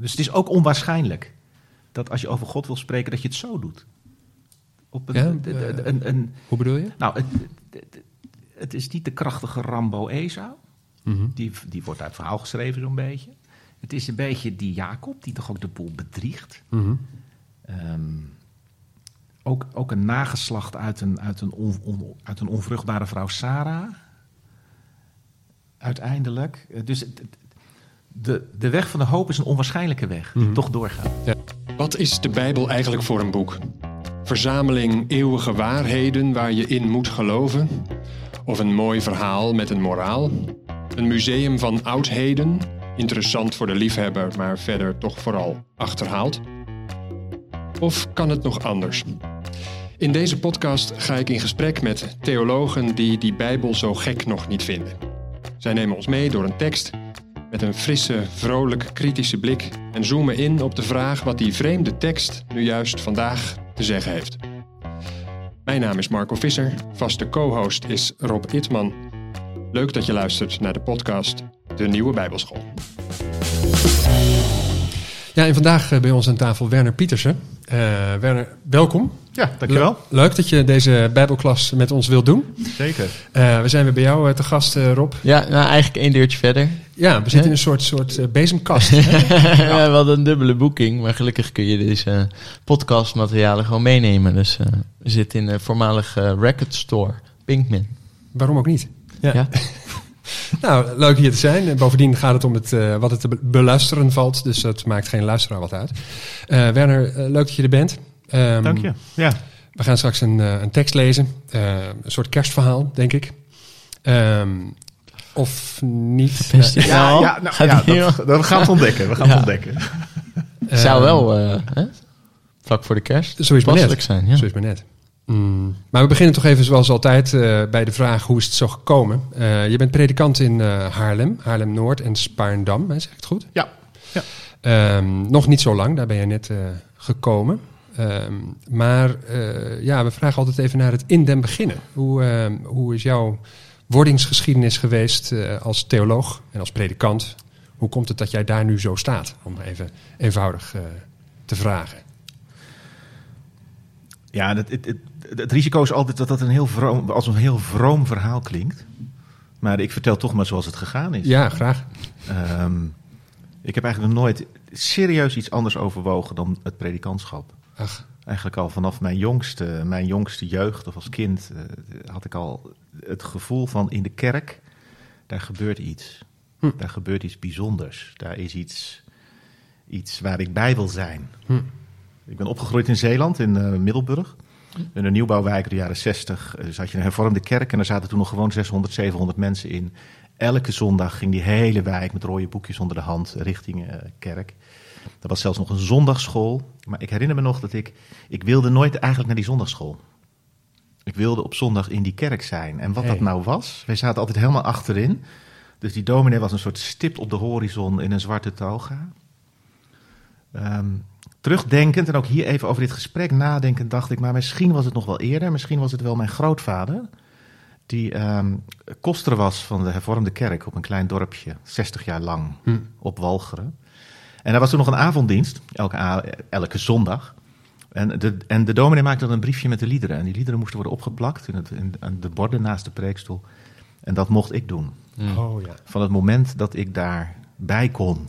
Dus het is ook onwaarschijnlijk dat als je over God wil spreken, dat je het zo doet. Op een, Ja, de- eh, een, een, Hoe bedoel je? nou, het, het, het is niet de krachtige Rambo Esau. Mhm. Die, die wordt uit het verhaal geschreven zo'n beetje. Het is een beetje die Jacob, die toch ook de boel bedriegt. Mhm. Ehm, ook, ook een nageslacht uit een, uit, een on, on- uit een onvruchtbare vrouw Sarah. Uiteindelijk. Eh, Dus het- de, de weg van de hoop is een onwaarschijnlijke weg, die Mhm. toch doorgaat. Wat is de Bijbel eigenlijk voor een boek? Verzameling eeuwige waarheden waar je in moet geloven? Of een mooi verhaal met een moraal? Een museum van oudheden? Interessant voor de liefhebber, maar verder toch vooral achterhaald? Of kan het nog anders? In deze podcast ga ik in gesprek met theologen die die Bijbel zo gek nog niet vinden. Zij nemen ons mee door een tekst met een frisse, vrolijk, kritische blik en zoomen in op de vraag wat die vreemde tekst nu juist vandaag te zeggen heeft. Mijn naam is Marco Visser, vaste co-host is Rob Itman. Leuk dat je luistert naar de podcast De Nieuwe Bijbelschool. Ja, en vandaag eh, bij ons aan tafel Werner Pietersen. Eh, Werner, welkom. Ja, dankjewel. Le- Leuk dat je deze Bijbelklas met ons wilt doen. Zeker. Eh, we zijn weer bij jou te gast, eh, Rob. Ja, nou eigenlijk één deurtje verder. Ja, we zitten in een soort, soort eh, bezemkast. hè? Ja, we hadden een dubbele boeking, maar gelukkig kun je deze podcastmaterialen gewoon meenemen. Dus eh, we zitten in een voormalige record store, Pinkman. Waarom ook niet? Ja. Nou, leuk hier te zijn. En bovendien gaat het om het, eh, wat het te be- beluisteren valt. Dus dat maakt geen luisteraar wat uit. Eh, Werner, eh, leuk dat je er bent. Ehm, Dank je. Ja. We gaan straks een, eh, een tekst lezen. Eh, een soort kerstverhaal, denk ik. Ehm, of niet. Verpest Ja, Nou, ja, nou, gaat ja, die dat, we gaan het ontdekken. We gaan Ja. het ontdekken. eh, Zou wel eh, hè? vlak voor de kerst Zo is het maar net. passelijk zijn. Ja. Zo is het maar net. Mm. Maar we beginnen toch even zoals altijd eh, bij de vraag hoe is het zo gekomen. Eh, je bent predikant in eh, Haarlem, Haarlem-Noord en Spaarndam, hè, zeg ik het goed? Ja. ja. Ehm, nog niet zo lang, daar ben je net eh, gekomen. Ehm, maar eh, ja, we vragen altijd even naar het in den beginnen. Hoe, ehm, hoe is jouw wordingsgeschiedenis geweest eh, als theoloog en als predikant? Hoe komt het dat jij daar nu zo staat? Om even eenvoudig eh, te vragen. Ja, het, het, het, het risico is altijd dat dat een heel vroom, als een heel vroom verhaal klinkt. Maar ik vertel toch maar zoals het gegaan is. Ja, graag. Ehm, ik heb eigenlijk nog nooit serieus iets anders overwogen dan het predikantschap. Ach, Eigenlijk al vanaf mijn jongste, mijn jongste jeugd of als kind eh, had ik al het gevoel van in de kerk, daar gebeurt iets. Hm. Daar gebeurt iets bijzonders. Daar is iets, iets waar ik bij wil zijn. Hm. Ik ben opgegroeid in Zeeland, in eh, Middelburg. In een nieuwbouwwijk in de jaren 60 eh, zat je een hervormde kerk en er zaten toen nog gewoon 600, 700 mensen in. Elke zondag ging die hele wijk met rode boekjes onder de hand richting eh, kerk. Er was zelfs nog een zondagschool. Maar ik herinner me nog dat ik... Ik wilde nooit eigenlijk naar die zondagschool. Ik wilde op zondag in die kerk zijn. En wat Hey. dat nou was... Wij zaten altijd helemaal achterin. Dus die dominee was een soort stip op de horizon in een zwarte toga. Ehm, terugdenkend en ook hier even over dit gesprek nadenkend dacht ik... maar misschien was het nog wel eerder. Misschien was het wel mijn grootvader... die ehm koster was van de hervormde kerk op een klein dorpje... 60 jaar lang Hm. op Walcheren. En er was toen nog een avonddienst, elke, elke zondag. En de, en de dominee maakte dan een briefje met de liederen. En die liederen moesten worden opgeplakt in, het, in aan de borden naast de preekstoel. En dat mocht ik doen. Oh ja. Van het moment dat ik daarbij kon.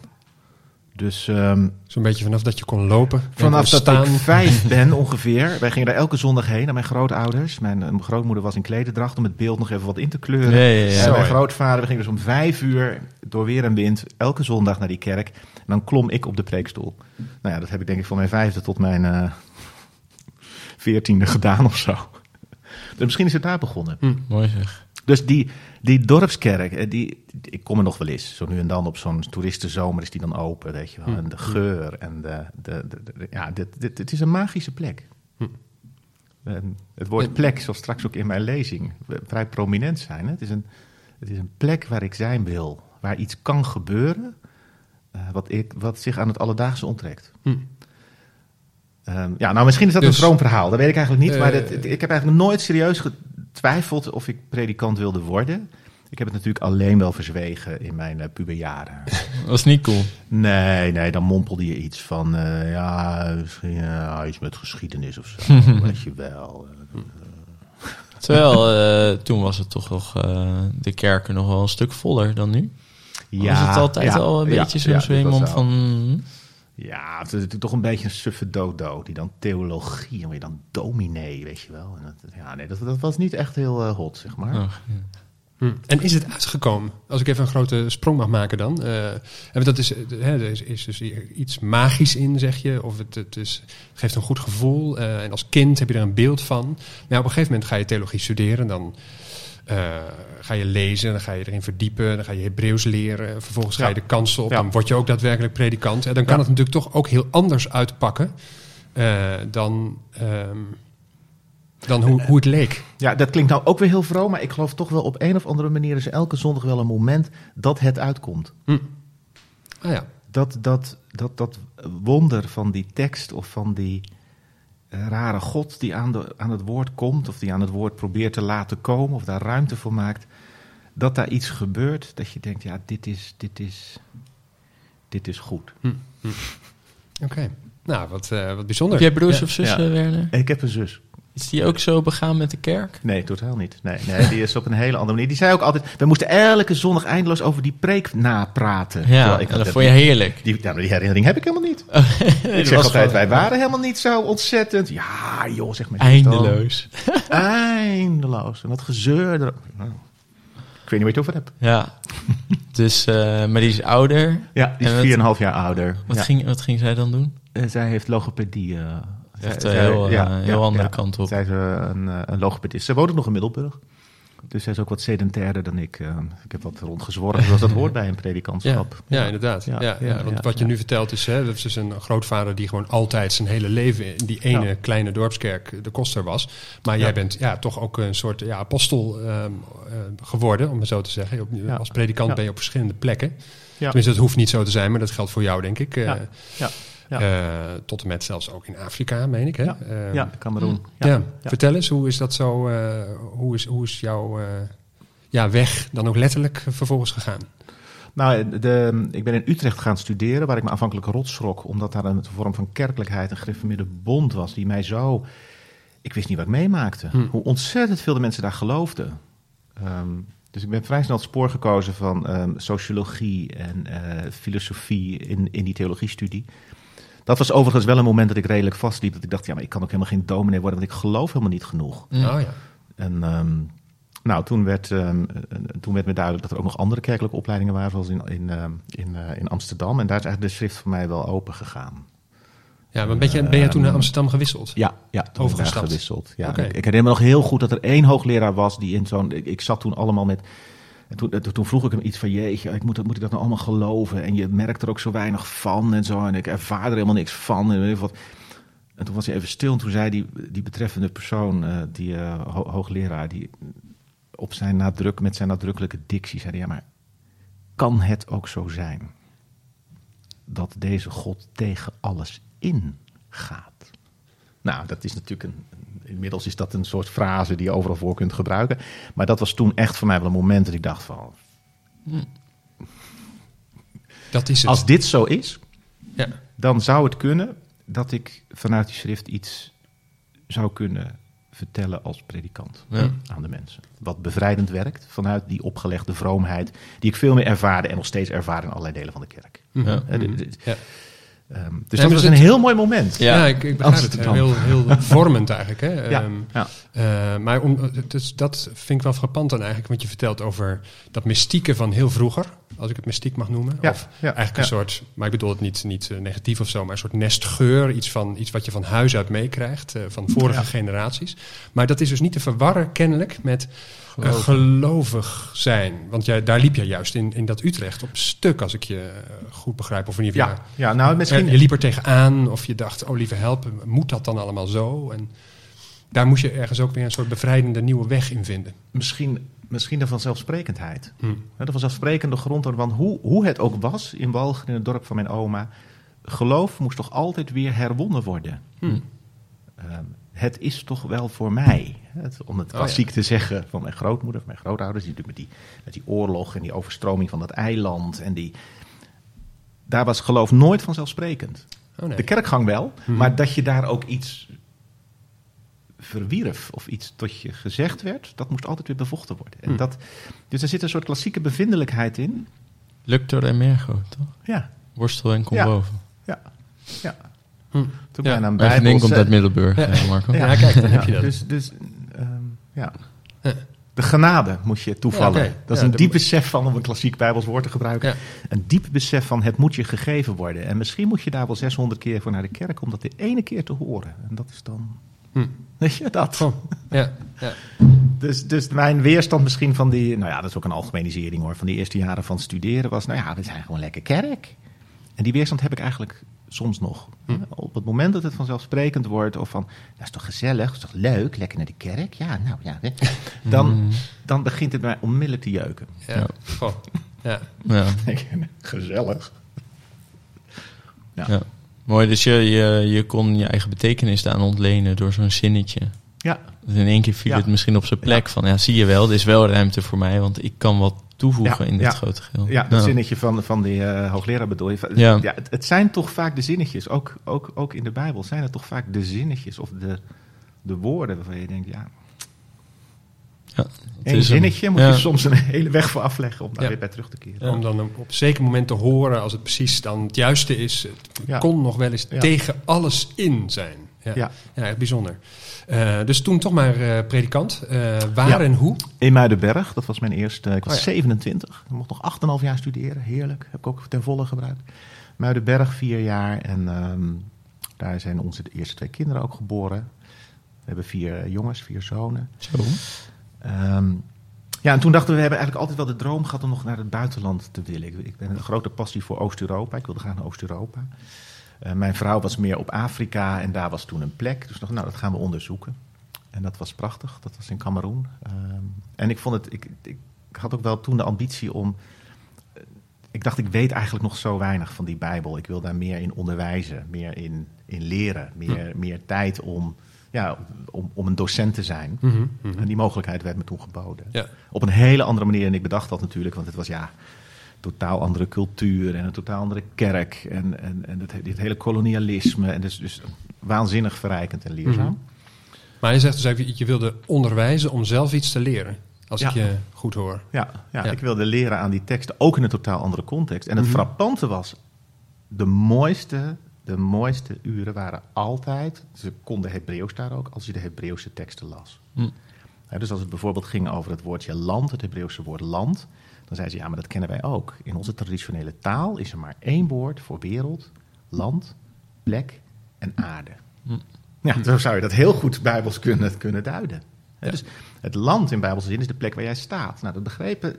Dus ehm, Zo'n beetje vanaf dat je kon lopen. en vanaf dat ik vijf ben ongeveer. Wij gingen daar elke zondag heen naar mijn grootouders. Mijn, eh, mijn grootmoeder was in klededracht om het beeld nog even wat in te kleuren. Ja, ja, ja. En mijn grootvader, we gingen dus om vijf uur door weer en wind elke zondag naar die kerk. En dan klom ik op de preekstoel. Nou ja, dat heb ik denk ik van mijn vijfde tot mijn eh, veertiende gedaan of zo. Dus misschien is het daar begonnen. Mooi zeg. Dus die, die dorpskerk, eh, die, ik kom er nog wel eens. Zo nu en dan op zo'n toeristenzomer is die dan open, weet je wel. En de geur en de... de, de, de- ja, dit, dit, het is een magische plek. En het woord plek zal straks ook in mijn lezing vrij prominent zijn. Hè? Het, is een, het is een plek waar ik zijn wil. Waar iets kan gebeuren eh, wat, ik, wat zich aan het alledaagse onttrekt. Hm. Ehm, ja, nou misschien is dat Dus- een vroom verhaal. Dat weet ik eigenlijk niet. maar Eh, dit- dit- ik heb eigenlijk nooit serieus getwijfeld of ik predikant wilde worden. Ik heb het natuurlijk alleen wel verzwegen in mijn eh, puberjaren. was niet cool. Nee, nee, dan mompelde je iets van, eh, ja, misschien iets met geschiedenis of zo, weet je wel. Terwijl eh, toen was het toch nog eh, de kerken nog wel een stuk voller dan nu. Ja, was het altijd ja, al een ja, beetje ja, zo dit was iemand wel- van... Ja, het is natuurlijk toch een beetje een suffe dodo, die dan theologie en weer dan dominee, weet je wel. En dat, ja, nee, dat, dat was niet echt heel eh, hot, zeg maar. Oh, ja. Hm. En is het uitgekomen? Als ik even een grote sprong mag maken dan. Eh, en dat is, eh, hè, er is, is dus iets magisch in, zeg je. Of het, het, is, het geeft een goed gevoel. eh, en als kind heb je er een beeld van. Maar op een gegeven moment ga je theologie studeren. Dan eh, ga je lezen, dan ga je erin verdiepen. Dan ga je Hebreeuws leren. Vervolgens ga je de kansen op. Ja. Dan word je ook daadwerkelijk predikant. En dan kan Ja. het natuurlijk toch ook heel anders uitpakken. eh, dan, ehm, dan hoe, hoe het leek. Ja, dat klinkt nou ook weer heel vroom, maar ik geloof toch wel op een of andere manier is elke zondag wel een moment dat het uitkomt. Ah ja. Dat, dat, dat, dat wonder van die tekst of van die rare God die aan, de, aan het woord komt, of die aan het woord probeert te laten komen, of daar ruimte voor maakt, dat daar iets gebeurt, dat je denkt, ja, dit is, dit is, dit is goed. Oké. Nou, wat, eh, wat bijzonder. Heb jij broers Ja. of zussen, Ja. Werner? Ik heb een zus. Is die ook zo begaan met de kerk? Nee, totaal niet. Nee, nee, die is op een hele andere manier. Die zei ook altijd, we moesten elke zondag eindeloos over die preek napraten. Ja, ik dat vond je heerlijk. Die, die herinnering heb ik helemaal niet. Dat ik zeg altijd, wij waren helemaal niet zo ontzettend. Ja, joh, zeg maar. Eindeloos. Eindeloos. En dat gezeur. er- Nou, ik weet niet waar je het over hebt. Ja. Dus, eh, maar die is ouder. Ja, die is wat- 4,5 jaar ouder. Wat, Ja. ging, wat ging zij dan doen? Eh, zij heeft logopedie. eh, Echt een heel, eh, heel andere kant op. Zij is eh, een, eh, een logopedist. Ze woont nog in Middelburg. Dus zij is ook wat sedentairder dan ik. eh. ik heb wat rondgezworven, zoals dat hoort bij een predikantschap. ja, inderdaad. Ja, Ja, want wat je nu vertelt is, hè, dat is dus een grootvader die gewoon altijd zijn hele leven in die ene kleine dorpskerk de koster was. Maar jij bent ja, toch ook een soort ja, apostel ehm, eh, geworden, om het zo te zeggen. Als predikant ben je op verschillende plekken. Tenminste, dat hoeft niet zo te zijn, maar dat geldt voor jou, denk ik. Eh, Ja. Ja. Eh, tot en met zelfs ook in Afrika, meen ik. Hè? Ja. Ehm, Ja, Cameroen. ja. Ja. vertel eens, hoe is dat zo? eh, hoe, is, hoe is jouw eh, ja, weg dan ook letterlijk vervolgens gegaan? Nou, de, ik ben in Utrecht gaan studeren, waar ik me aanvankelijk rot schrok, omdat daar een vorm van kerkelijkheid, een gereformeerde bond was, die mij zo... Ik wist niet wat ik meemaakte. Hm. Hoe ontzettend veel de mensen daar geloofden. Ehm, dus ik ben vrij snel het spoor gekozen van ehm, sociologie en eh, filosofie in, in die theologiestudie. Dat was overigens wel een moment dat ik redelijk vastliep. Dat ik dacht, ja, maar ik kan ook helemaal geen dominee worden, want ik geloof helemaal niet genoeg. Mm. Oh ja. En ehm, nou, toen werd, eh, toen werd me duidelijk dat er ook nog andere kerkelijke opleidingen waren, zoals in, in, ehm, in, eh, in Amsterdam. En daar is eigenlijk de schrift voor mij wel open gegaan. Ja, maar ben, je, ben jij toen naar Amsterdam gewisseld? Ja, ja toen Overgestapt. gewisseld. Ja, Oké. ik, ik herinner me nog heel goed dat er één hoogleraar was die in zo'n. Ik, ik zat toen allemaal met. En toen, eh, toen, vroeg ik hem iets van: Jeetje, ik moet, moet ik dat nou allemaal geloven? En je merkt er ook zo weinig van en zo. En ik ervaar er helemaal niks van. En, wat. en toen was hij even stil. En toen zei die, die betreffende persoon, eh, die eh, ho- hoogleraar, die op zijn nadruk, met zijn nadrukkelijke dictie zei: Ja, maar kan het ook zo zijn dat deze God tegen alles ingaat? Nou, dat is natuurlijk een. Inmiddels is dat een soort frase die je overal voor kunt gebruiken. Maar dat was toen echt voor mij wel een moment dat ik dacht van. Dat is het. Als dit zo is, ja. dan zou het kunnen dat ik vanuit die schrift iets zou kunnen vertellen als predikant Ja. aan de mensen. Wat bevrijdend werkt vanuit die opgelegde vroomheid, die ik veel meer ervaarde en nog steeds ervaar in allerlei delen van de kerk. Ja. Eh, ehm, dus dat was een heel mooi moment. Ja. Ja, ik, ik begrijp het. Heel, heel vormend eigenlijk. Hè? Ja, Ehm, ja. eh, maar om, dus dat vind ik wel frappant dan eigenlijk, want je vertelt over dat mystieke van heel vroeger, als ik het mystiek mag noemen. Ja, of ja, eigenlijk ja. een soort, maar ik bedoel het niet, niet eh, negatief of zo, maar een soort nestgeur, iets, van, iets wat je van huis uit meekrijgt, eh, van vorige Ja. generaties. Maar dat is dus niet te verwarren kennelijk met eh, gelovig zijn. Want jij, daar liep je juist in, in dat Utrecht op stuk, als ik je eh, goed begrijp. Of in ieder geval, Ja, ja, nou misschien. je liep er tegenaan of je dacht, oh lieve help, moet dat dan allemaal zo? En daar moest je ergens ook weer een soort bevrijdende nieuwe weg in vinden. misschien, misschien de vanzelfsprekendheid. Hm. Hè, De vanzelfsprekende grond, want hoe, hoe het ook was in Walgen, in het dorp van mijn oma, geloof moest toch altijd weer herwonnen worden. Hm. Ehm, het is toch wel voor mij. Het, om het Oh, klassiek te zeggen van mijn grootmoeder, van mijn grootouders, die natuurlijk met die, met die oorlog en die overstroming van dat eiland en die. daar was geloof nooit vanzelfsprekend. Oh, nee. De kerkgang wel, Mhm. maar dat je daar ook iets verwierf of iets tot je gezegd werd, dat moest altijd weer bevochten worden. En Mhm. dat, dus er zit een soort klassieke bevindelijkheid in. Luctor en Mergo, toch? Ja, Worstel en kom Ja. boven. ja, ja. Hm. Toen Ja, bijna een Bijbels, komt uit Middelburg, Ja. eh, Marco. Ja, kijk, dan heb je dat. Dus, dus ehm, ja. Ja. De genade moet je toevallen. Ja. Dat is Ja, een diep besef van, om een klassiek Bijbels woord te gebruiken, Ja. een diep besef van het moet je gegeven worden. En misschien moet je daar wel 600 keer voor naar de kerk om dat de ene keer te horen. En dat is dan, Hm. weet je, dat. Oh, ja, ja. Dus, dus mijn weerstand misschien van die, nou ja, dat is ook een algemenisering hoor, van die eerste jaren van studeren was, nou ja, we zijn gewoon lekker kerk. En die weerstand heb ik eigenlijk soms nog. Hm. Op het moment dat het vanzelfsprekend wordt, of van, dat is toch gezellig, dat is toch leuk, lekker naar de kerk, ja, nou ja, dan, dan begint het mij onmiddellijk te jeuken. ja. Ja. Goh. ja. Ja, gezellig. Ja. ja. Mooi, dus je, je, je kon je eigen betekenis aan ontlenen door zo'n zinnetje. Ja, Dus in één keer viel Ja. het misschien op zijn plek van, ja, zie je wel, er is wel ruimte voor mij, want ik kan wat toevoegen Ja, in dit ja. grote geheel. ja, dat zinnetje van, van die eh, hoogleraar bedoel je. Ja. Ja. het, het zijn toch vaak de zinnetjes, ook, ook, ook in de Bijbel zijn het toch vaak de zinnetjes of de, de woorden waarvan je denkt, ja, Ja, het één is een- zinnetje moet ja. je soms een hele weg voor afleggen om daar Ja. weer bij terug te keren. Om dan op een zeker moment te horen, als het precies dan het juiste is, het Ja. kon nog wel eens Ja. tegen alles in zijn. Ja, ja. Ja. echt bijzonder. Eh, dus toen toch maar eh, predikant. Eh, waar Ja. en hoe? In Muidenberg, dat was mijn eerste, ik was Oh ja. 27, ik mocht nog 8,5 jaar studeren, heerlijk, heb ik ook ten volle gebruikt. Muidenberg vier jaar en ehm, daar zijn onze eerste twee kinderen ook geboren. We hebben vier jongens, vier zonen. Zo. Ehm, ja, en toen dachten we, we hebben eigenlijk altijd wel de droom gehad om nog naar het buitenland te willen. Ik, ik ben een grote passie voor Oost-Europa. Ik wilde graag naar Oost-Europa. Eh, mijn vrouw was meer op Afrika en daar was toen een plek. Dus dacht, nou, dat gaan we onderzoeken. En dat was prachtig. Dat was in Cameroen. Ehm, en ik vond het, ik, ik, had ook wel toen de ambitie om. eh, Ik dacht, ik weet eigenlijk nog zo weinig van die Bijbel. Ik wil daar meer in onderwijzen, meer in, in leren, meer, meer tijd om, ja, om, om een docent te zijn. Mhm, mhm. En die mogelijkheid werd me toen geboden. Ja. Op een hele andere manier. En ik bedacht dat natuurlijk, want het was ja, totaal andere cultuur en een totaal andere kerk. En, en, en het, dit hele kolonialisme. En dus, dus waanzinnig verrijkend en leerzaam. Mhm. Maar je zegt dus even, je wilde onderwijzen om zelf iets te leren. Als ik je goed hoor. Ja, ja, Ja. ik wilde leren aan die teksten, ook in een totaal andere context. En het Mhm. frappante was, de mooiste, de mooiste uren waren altijd, ze konden Hebreeuws daar ook, als je de Hebreeuwse teksten las. Hm. Hè, dus als het bijvoorbeeld ging over het woordje land, het Hebreeuwse woord land, dan zei ze, ja, maar dat kennen wij ook. In onze traditionele taal is er maar één woord voor wereld, land, plek en aarde. Hm. Ja, zo zou je dat heel goed bijbels kunnen, kunnen duiden. Ja. Dus het land in bijbelse zin is de plek waar jij staat. Nou, dat begrepen,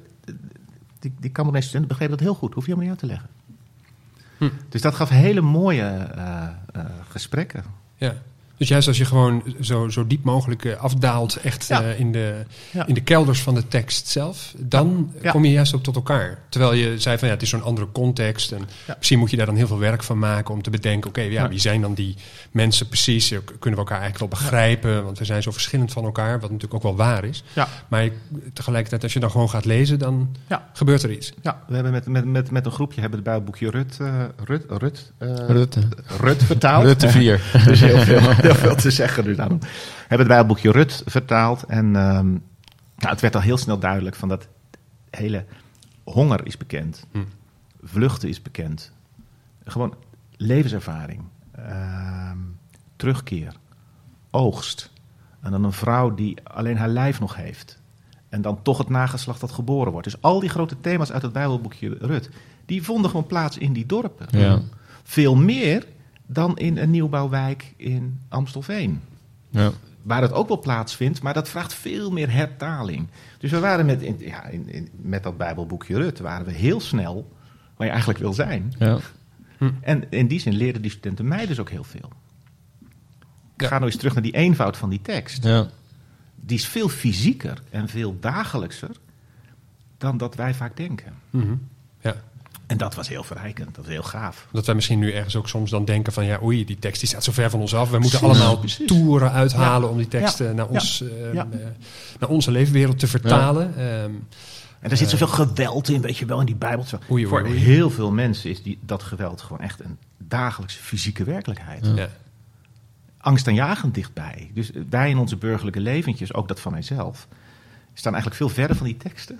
die, die Cameroonese studenten begrepen dat heel goed. Hoef je helemaal niet uit te leggen. Hm. Dus dat gaf hele mooie eh, eh, gesprekken. Ja. Dus juist als je gewoon zo, zo diep mogelijk eh, afdaalt, echt Ja. eh, in, de, Ja. in de kelders van de tekst zelf, dan Ja. kom je juist ook tot elkaar. Terwijl je zei van ja, het is zo'n andere context. En Ja. misschien moet je daar dan heel veel werk van maken om te bedenken, oké, ja, Ja. wie zijn dan die mensen precies? Kunnen we elkaar eigenlijk wel begrijpen? Want we zijn zo verschillend van elkaar, wat natuurlijk ook wel waar is. Ja. Maar je- tegelijkertijd, als je dan gewoon gaat lezen, dan Ja. gebeurt er iets. Ja, we hebben met, met, met, met een groepje hebben het Bijbelboekje Rut, eh, Rut, Rut, eh, Rutte. Rut vertaald. Rutte 4. dus heel veel, heel veel te zeggen. Dus daarom hebben het Bijbelboekje Rut vertaald. En ehm, nou, het werd al heel snel duidelijk van dat hele honger is bekend. Hm. Vluchten is bekend. Gewoon levenservaring. Ehm, terugkeer. Oogst. En dan een vrouw die alleen haar lijf nog heeft. En dan toch het nageslacht dat geboren wordt. Dus al die grote thema's uit het Bijbelboekje Rut, die vonden gewoon plaats in die dorpen. Ja. Veel meer dan in een nieuwbouwwijk in Amstelveen. Ja. Waar het ook wel plaatsvindt, maar dat vraagt veel meer hertaling. Dus we waren met, in, ja, in, in- met dat Bijbelboekje Rut, waren we heel snel waar je eigenlijk wil zijn. Ja. En in die zin leerden die studenten mij dus ook heel veel. Ik Ja. ga nou eens terug naar die eenvoud van die tekst. Ja. Die is veel fysieker en veel dagelijkser dan dat wij vaak denken. Mhm. Ja. En dat was heel verrijkend, dat was heel gaaf. Dat wij misschien nu ergens ook soms dan denken van ja, oei, die tekst die staat zo ver van ons af. We moeten allemaal Precies. toeren uithalen Ja. om die teksten Ja. naar, Ja. ons, eh, Ja. eh, naar onze leefwereld te vertalen. Ehm, En er zit zoveel geweld in, weet je wel, in die Bijbel. Zo. Oei, oei, Voor oei. heel veel mensen is die, dat geweld gewoon echt een dagelijkse fysieke werkelijkheid. Ja. Angstaanjagend dichtbij. Dus wij in onze burgerlijke leventjes, ook dat van mijzelf, staan eigenlijk veel verder van die teksten.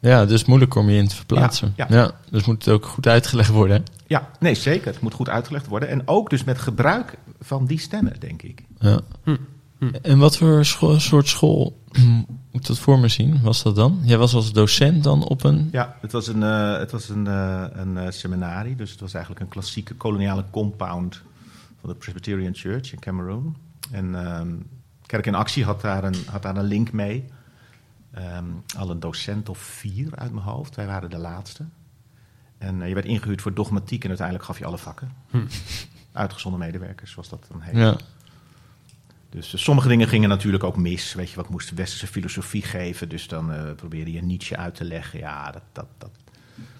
Ja, dus moeilijk om je in te verplaatsen. Ja, Ja, ja. dus moet het ook goed uitgelegd worden. hè? Ja, nee, zeker. Het moet goed uitgelegd worden. En ook dus met gebruik van die stemmen, denk ik. Ja. Hm. En wat voor scho- soort school moet dat voor me zien? Was dat dan? Jij was als docent dan op een... Ja, het was een, eh, het was een, eh, een eh, seminarie. Dus het was eigenlijk een klassieke koloniale compound van de Presbyterian Church in Cameroon. En ehm, Kerk in Actie had daar een, had daar een link mee. Ehm, al een docent of vier uit mijn hoofd. Wij waren de laatste. En eh, je werd ingehuurd voor dogmatiek en uiteindelijk gaf je alle vakken. Uitgezonden medewerkers, zoals dat dan heet. Ja. Dus eh, sommige dingen gingen natuurlijk ook mis. Weet je, wat moest westerse filosofie geven? Dus dan eh, probeerde je Nietzsche uit te leggen. Ja, dat, dat, dat,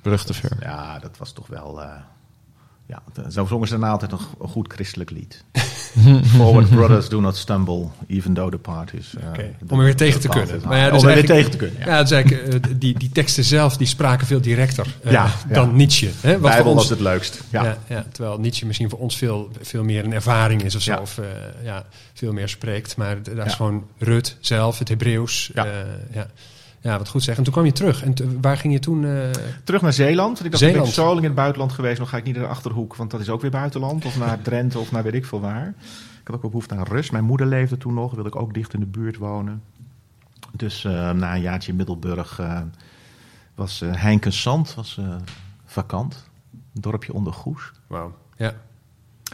Brug te ver. ja, dat was toch wel. Ja, zo zongen ze daarna altijd een, g- een goed christelijk lied. Forward brothers do not stumble, even though the part is. eh, Om er weer tegen te kunnen. Maar ja, dus Om er weer tegen te kunnen. Ja, Ja. eigenlijk, eh, die, die teksten zelf die spraken veel directer eh, Ja, ja. dan Nietzsche. Hè? Wat voor Bijbel ons- was het leukst. Ja. Ja. Ja, terwijl Nietzsche misschien voor ons veel, veel meer een ervaring is of zo. Ja. Of ja, veel meer spreekt. Maar daar is gewoon Rut zelf, het Hebreeuws. Ja. Ja. wat goed zeggen. En toen kwam je terug. En waar ging je toen? eh, Terug naar Zeeland. Want ik dacht, Zeeland. ik ben zo lang in het buitenland geweest. Dan ga ik niet naar de Achterhoek, want dat is ook weer buitenland. Of naar Drenthe of naar weet ik veel waar. Ik had ook wel behoefte aan rust. Mijn moeder leefde toen nog. Wilde ik ook dicht in de buurt wonen. Dus eh, na een jaartje in Middelburg eh, was eh Heinkensand was, vakant. Een dorpje onder Goes. Wauw. Ja.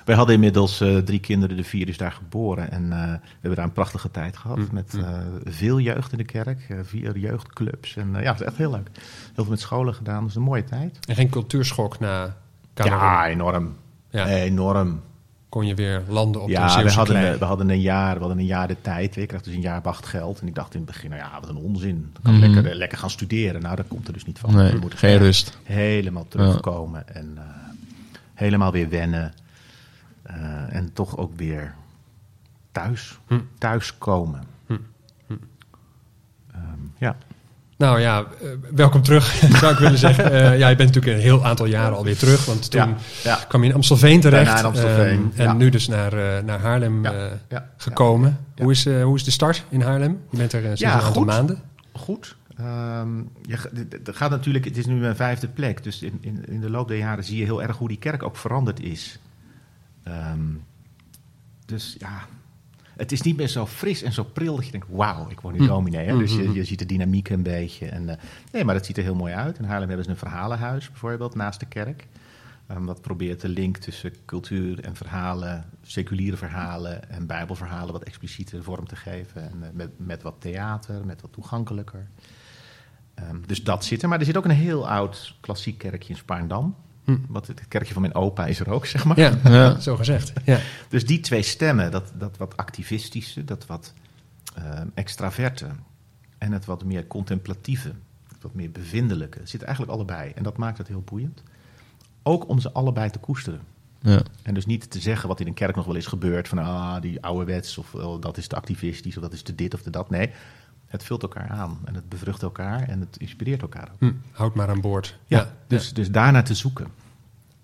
Wij hadden inmiddels eh, drie kinderen, de vier is daar geboren. En eh, we hebben daar een prachtige tijd gehad. Mm, Met mm. eh, veel jeugd in de kerk. vier jeugdclubs. En ja, het is echt heel leuk. Heel veel met scholen gedaan. Dus een mooie tijd. En geen cultuurschok na Cameroen. Ja, enorm. Ja. Enorm. Kon je weer landen op de ja, we hadden, we hadden een jaar, we hadden een jaar de tijd. Ik kreeg dus een jaar wachtgeld. En ik dacht in het begin, nou ja, wat een onzin. Dan kan ik Mhm. lekker, lekker gaan studeren. Nou, dat komt er dus niet van. Nee, Je moet geen rust. Helemaal terugkomen. En helemaal weer wennen. Eh, en toch ook weer thuis. Hm. Thuiskomen. Hm. Ehm, ja. Nou ja, eh, welkom terug, zou ik willen zeggen. Eh, ja, je bent natuurlijk een heel aantal jaren alweer terug. Want toen Ja, ja. kwam je in Amstelveen terecht. Daarna in Amstelveen, Ehm, en ja. nu dus naar, naar Haarlem gekomen. Hoe, is, hoe is de start in Haarlem? Je bent er sinds een aantal goed. maanden. Goed. Ehm, je, er gaat natuurlijk, het is nu mijn vijfde plek. Dus in, in, in de loop der jaren zie je heel erg hoe die kerk ook veranderd is. Ehm, dus ja, het is niet meer zo fris en zo pril dat je denkt, wauw, ik word nu Hm. dominee. Hè? Dus je, je ziet de dynamiek een beetje. En, eh, nee, maar dat ziet er heel mooi uit. In Haarlem hebben ze een verhalenhuis bijvoorbeeld naast de kerk. Ehm, wat probeert de link tussen cultuur en verhalen, seculiere verhalen en bijbelverhalen wat expliciete vorm te geven. En eh, met, met wat theater, met wat toegankelijker. Ehm, dus dat zit er. Maar er zit ook een heel oud klassiek kerkje in Spaarndam. Hm. Wat, het kerkje van mijn opa is er ook, zeg maar. Ja, Ja. zo gezegd. Ja. Dus die twee stemmen, dat, dat wat activistische, dat wat ehm, extraverte en het wat meer contemplatieve, het wat meer bevindelijke, zit eigenlijk allebei. En dat maakt het heel boeiend. Ook om ze allebei te koesteren. Ja. En dus niet te zeggen wat in een kerk nog wel is gebeurd, van ah, die ouderwets, of oh, dat is te activistisch, of dat is te dit of te dat. Nee, het vult elkaar aan en het bevrucht elkaar en het inspireert elkaar ook. Hm, houd maar aan boord. Ja, dus, dus daarnaar te zoeken,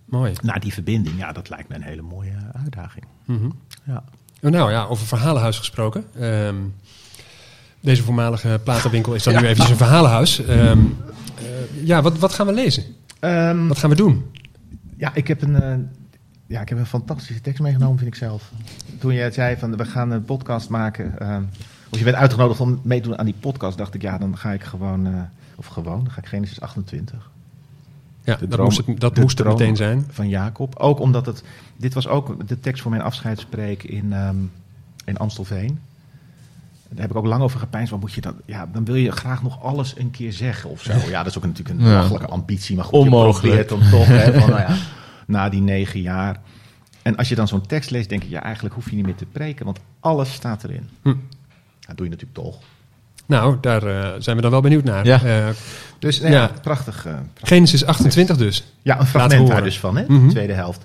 Mooi. naar die verbinding, ja, dat lijkt me een hele mooie uitdaging. Mhm. Ja. Nou ja, over verhalenhuis gesproken. Ehm, deze voormalige platenwinkel is dan nu eventjes een verhalenhuis. Ehm, eh, ja, wat, wat gaan we lezen? Ehm, Wat gaan we doen? Ja, ik heb een, eh, ja, ik heb een fantastische tekst meegenomen, vind ik zelf. Toen jij zei van we gaan een podcast maken, eh, of je werd uitgenodigd om mee te doen aan die podcast, dacht ik ja, dan ga ik gewoon, eh, of gewoon, dan ga ik Genesis 28 Ja, de dat droom- moest het, dat de moest droom meteen zijn. van Jacob. Ook omdat het, dit was ook de tekst voor mijn afscheidspreek in, ehm, in Amstelveen. Daar heb ik ook lang over gepeinsd. Wat moet je dan? Ja, dan wil je graag nog alles een keer zeggen of zo. Ja, dat is ook natuurlijk een Ja. ambitie. Maar goed, Onmogelijk. je probeert dan toch. Hè, van, nou ja, na die negen jaar. En als je dan zo'n tekst leest, denk je, ja, eigenlijk hoef je niet meer te preken, want alles staat erin. Hm. Dat doe je natuurlijk toch. Nou, daar eh, zijn we dan wel benieuwd naar. Ja. Eh, Dus nou ja, prachtig. eh, prachtig. Genesis 28 dus. Ja, een fragment daar dus van, hè? Mhm. de tweede helft.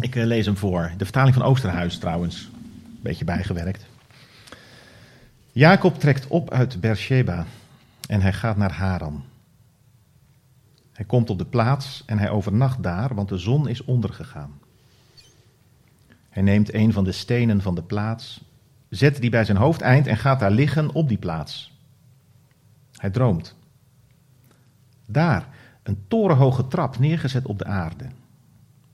Ik lees hem voor. De vertaling van Oosterhuis trouwens. Een beetje bijgewerkt. Jacob trekt op uit Beersheba. en hij gaat naar Haran. Hij komt op de plaats en hij overnacht daar, want de zon is ondergegaan. Hij neemt een van de stenen van de plaats, zet die bij zijn hoofdeind en gaat daar liggen op die plaats. Hij droomt. Daar, een torenhoge trap neergezet op de aarde.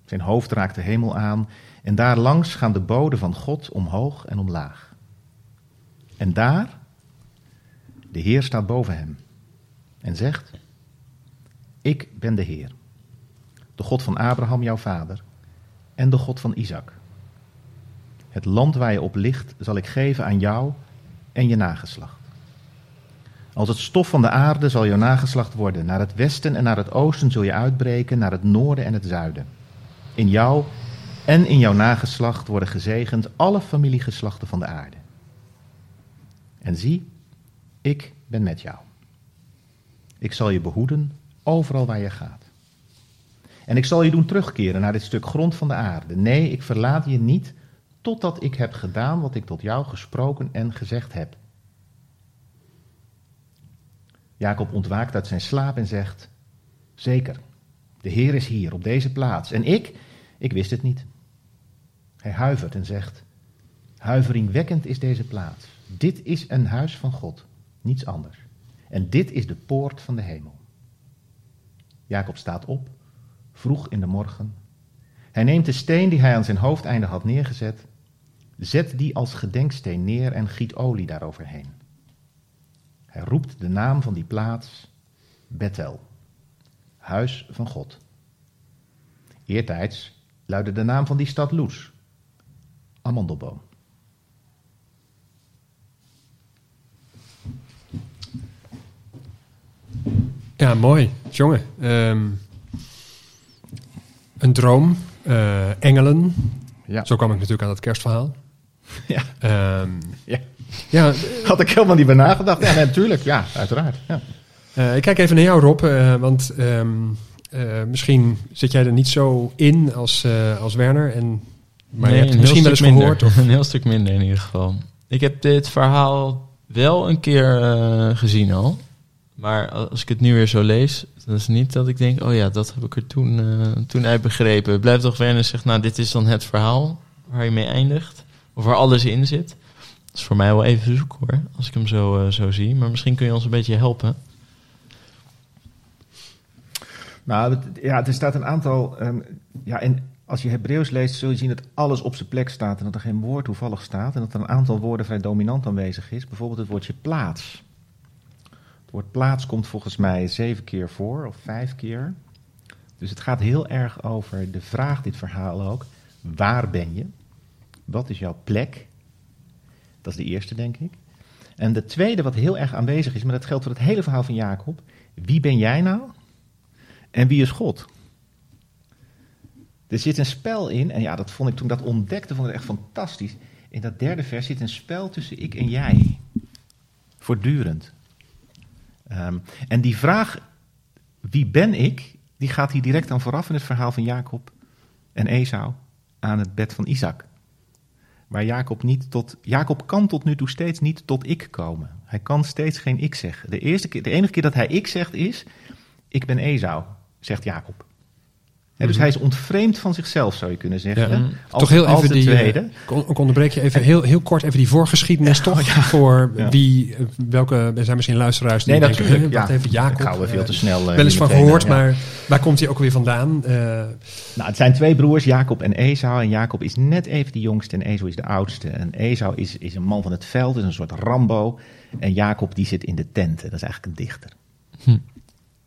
Zijn hoofd raakt de hemel aan en daar langs gaan de boden van God omhoog en omlaag. En daar, de Heer staat boven hem en zegt: Ik ben de Heer, de God van Abraham, jouw vader, en de God van Isaac. Het land waar je op ligt zal ik geven aan jou en je nageslacht. Als het stof van de aarde zal jouw nageslacht worden. Naar het westen en naar het oosten zul je uitbreken, naar het noorden en het zuiden. In jou en in jouw nageslacht worden gezegend alle familiegeslachten van de aarde. En zie, ik ben met jou. Ik zal je behoeden overal waar je gaat. En ik zal je doen terugkeren naar dit stuk grond van de aarde. Nee, ik verlaat je niet totdat ik heb gedaan wat ik tot jou gesproken en gezegd heb. Jacob ontwaakt uit zijn slaap en zegt: Zeker, de Heer is hier op deze plaats. En ik, ik wist het niet. Hij huivert en zegt: Huiveringwekkend is deze plaats. Dit is een huis van God, niets anders. En dit is de poort van de hemel. Jacob staat op, vroeg in de morgen. Hij neemt de steen die hij aan zijn hoofdeinde had neergezet, zet die als gedenksteen neer en giet olie daaroverheen. Hij roept de naam van die plaats Bethel, huis van God. Eertijds luidde de naam van die stad Loes, amandelboom. Ja, mooi. Jongen. ehm, een droom, eh, engelen. Ja. Zo kwam ik natuurlijk aan het kerstverhaal. Ja. Ehm, Ja. ja, Had ik helemaal niet bij nagedacht. Ja, natuurlijk. Ja, uiteraard. Ja. eh, ik kijk even naar jou, Rob. eh, want ehm, eh, misschien zit jij er niet zo in als, eh, als Werner. En, maar je hebt het misschien wel eens minder. gehoord. Of, Een heel stuk minder in ieder geval. Ik heb dit verhaal wel een keer eh, gezien al. Maar als ik het nu weer zo lees, dan is het niet dat ik denk... oh ja, dat heb ik er toen, eh, toen uit begrepen. Het blijft toch Werner zegt, nou, dit is dan het verhaal waar je mee eindigt. Waar alles in zit. Dat is voor mij wel even zoek hoor, als ik hem zo, eh, zo zie. Maar misschien kun je ons een beetje helpen. Nou, ja, er staat een aantal. ehm, ja, en als je Hebreeuws leest, zul je zien dat alles op zijn plek staat en dat er geen woord toevallig staat. En dat er een aantal woorden vrij dominant aanwezig is. Bijvoorbeeld het woordje plaats. Het woord plaats komt volgens mij zeven keer voor, of vijf keer. Dus het gaat heel erg over de vraag, dit verhaal ook. Waar ben je? Wat is jouw plek? Dat is de eerste, denk ik. En de tweede, wat heel erg aanwezig is, maar dat geldt voor het hele verhaal van Jacob. Wie ben jij nou? En wie is God? Er zit een spel in, en ja, dat vond ik toen ik dat ontdekte, vond ik echt fantastisch. In dat derde vers zit een spel tussen ik en jij. Voortdurend. Ehm, en die vraag, wie ben ik, die gaat hier direct aan vooraf in het verhaal van Jacob en Esau aan het bed van Isaac. Waar Jacob niet tot. Jacob kan tot nu toe steeds niet tot ik komen. Hij kan steeds geen ik zeggen. De, eerste keer, de enige keer dat hij ik zegt is. Ik ben Esau, zegt Jacob. Hè, dus hij is ontvreemd van zichzelf, zou je kunnen zeggen. Ja. Als, Mhm. Toch heel als even de die. eh, tweede. ik on- ik onderbreek je even heel, heel kort even die voorgeschiedenis toch? Voor Ja. wie, eh, welke, er zijn misschien luisteraars die Nee, denken, natuurlijk. Ja. even Jacob. Ik hou er veel eh, te snel. wel eens van gehoord, eh, ja. maar waar komt hij ook weer vandaan? Eh, Nou, het zijn twee broers, Jacob en Esau. En Jacob is net even de jongste en Esau is de oudste. En Esau is, is een man van het veld, is een soort Rambo. En Jacob die zit in de tenten, dat is eigenlijk een dichter. Hm.